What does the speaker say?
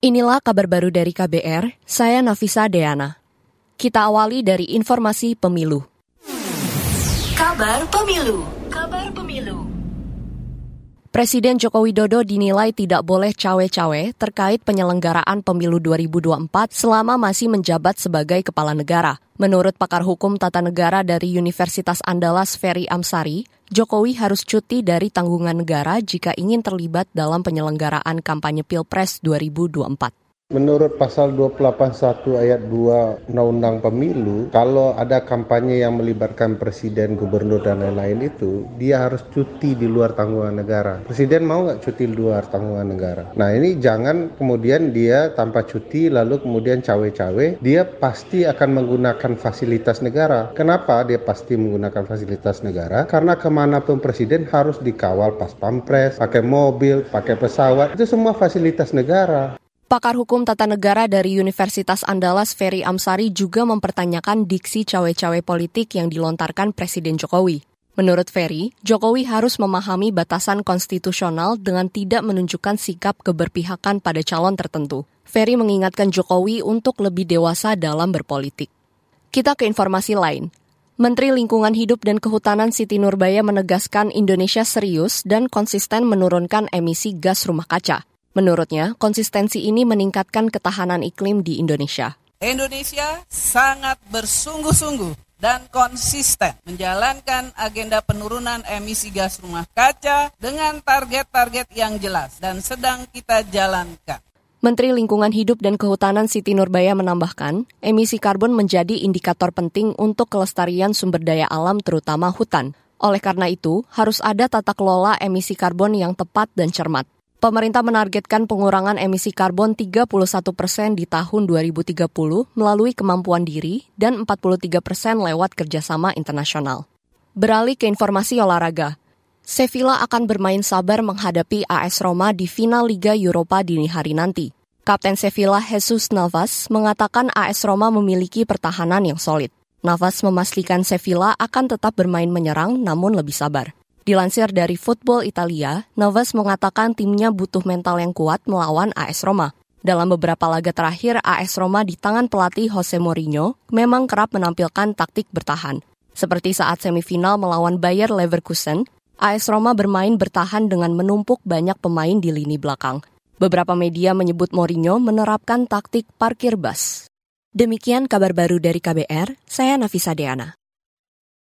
Inilah kabar baru dari KBR, saya Nafisa Deana. Kita awali dari informasi pemilu. Kabar Pemilu. Kabar Pemilu. Presiden Joko Widodo dinilai tidak boleh cawe-cawe terkait penyelenggaraan pemilu 2024 selama masih menjabat sebagai kepala negara. Menurut pakar hukum tata negara dari Universitas Andalas Ferry Amsari, Jokowi harus cuti dari tanggungan negara jika ingin terlibat dalam penyelenggaraan kampanye Pilpres 2024. Menurut pasal 281 ayat 2 Undang-Undang Pemilu, kalau ada kampanye yang melibatkan presiden, gubernur, dan lain-lain itu, dia harus cuti di luar tanggungan negara. Presiden mau nggak cuti di luar tanggungan negara? Nah ini jangan kemudian dia tanpa cuti lalu kemudian cawe-cawe, dia pasti akan menggunakan fasilitas negara. Kenapa dia pasti menggunakan fasilitas negara? Karena ke mana pun presiden harus dikawal pas pampres, pakai mobil, pakai pesawat, itu semua fasilitas negara. Pakar Hukum Tata Negara dari Universitas Andalas Ferry Amsari juga mempertanyakan diksi cawe-cawe politik yang dilontarkan Presiden Jokowi. Menurut Ferry, Jokowi harus memahami batasan konstitusional dengan tidak menunjukkan sikap keberpihakan pada calon tertentu. Ferry mengingatkan Jokowi untuk lebih dewasa dalam berpolitik. Kita ke informasi lain. Menteri Lingkungan Hidup dan Kehutanan Siti Nurbaya menegaskan Indonesia serius dan konsisten menurunkan emisi gas rumah kaca. Menurutnya, konsistensi ini meningkatkan ketahanan iklim di Indonesia. Indonesia sangat bersungguh-sungguh dan konsisten menjalankan agenda penurunan emisi gas rumah kaca dengan target-target yang jelas dan sedang kita jalankan. Menteri Lingkungan Hidup dan Kehutanan Siti Nurbaya menambahkan, emisi karbon menjadi indikator penting untuk kelestarian sumber daya alam terutama hutan. Oleh karena itu, harus ada tata kelola emisi karbon yang tepat dan cermat. Pemerintah menargetkan pengurangan emisi karbon 31 persen di tahun 2030 melalui kemampuan diri dan 43 persen lewat kerjasama internasional. Beralih ke informasi olahraga. Sevilla akan bermain sabar menghadapi AS Roma di final Liga Eropa dini hari nanti. Kapten Sevilla Jesus Navas mengatakan AS Roma memiliki pertahanan yang solid. Navas memastikan Sevilla akan tetap bermain menyerang namun lebih sabar. Dilansir dari Football Italia, Navas mengatakan timnya butuh mental yang kuat melawan AS Roma. Dalam beberapa laga terakhir, AS Roma di tangan pelatih Jose Mourinho memang kerap menampilkan taktik bertahan. Seperti saat semifinal melawan Bayer Leverkusen, AS Roma bermain bertahan dengan menumpuk banyak pemain di lini belakang. Beberapa media menyebut Mourinho menerapkan taktik parkir bus. Demikian kabar baru dari KBR, saya Nafisa Deana.